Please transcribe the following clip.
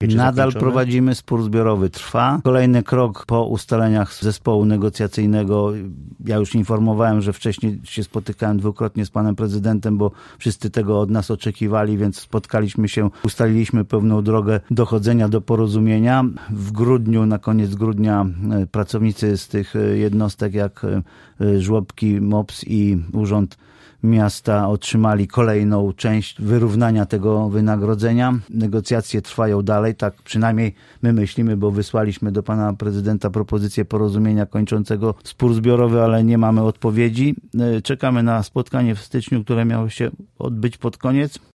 Nadal zakończone? prowadzimy spór zbiorowy, trwa. Kolejny krok po ustaleniach zespołu negocjacyjnego. Ja już informowałem, że wcześniej się spotykałem dwukrotnie z panem prezydentem, bo wszyscy tego od nas oczekiwali, więc spotkaliśmy się, ustaliliśmy pewną drogę dochodzenia do porozumienia. W grudniu, na koniec grudnia e, pracownicy z tych e, jednostek jak e, żłobki, MOPS i Urząd miasta otrzymali kolejną część wyrównania tego wynagrodzenia. Negocjacje trwają dalej, tak przynajmniej my myślimy, bo wysłaliśmy do pana prezydenta propozycję porozumienia kończącego spór zbiorowy, ale nie mamy odpowiedzi. E, Czekamy na spotkanie w styczniu, które miało się odbyć pod koniec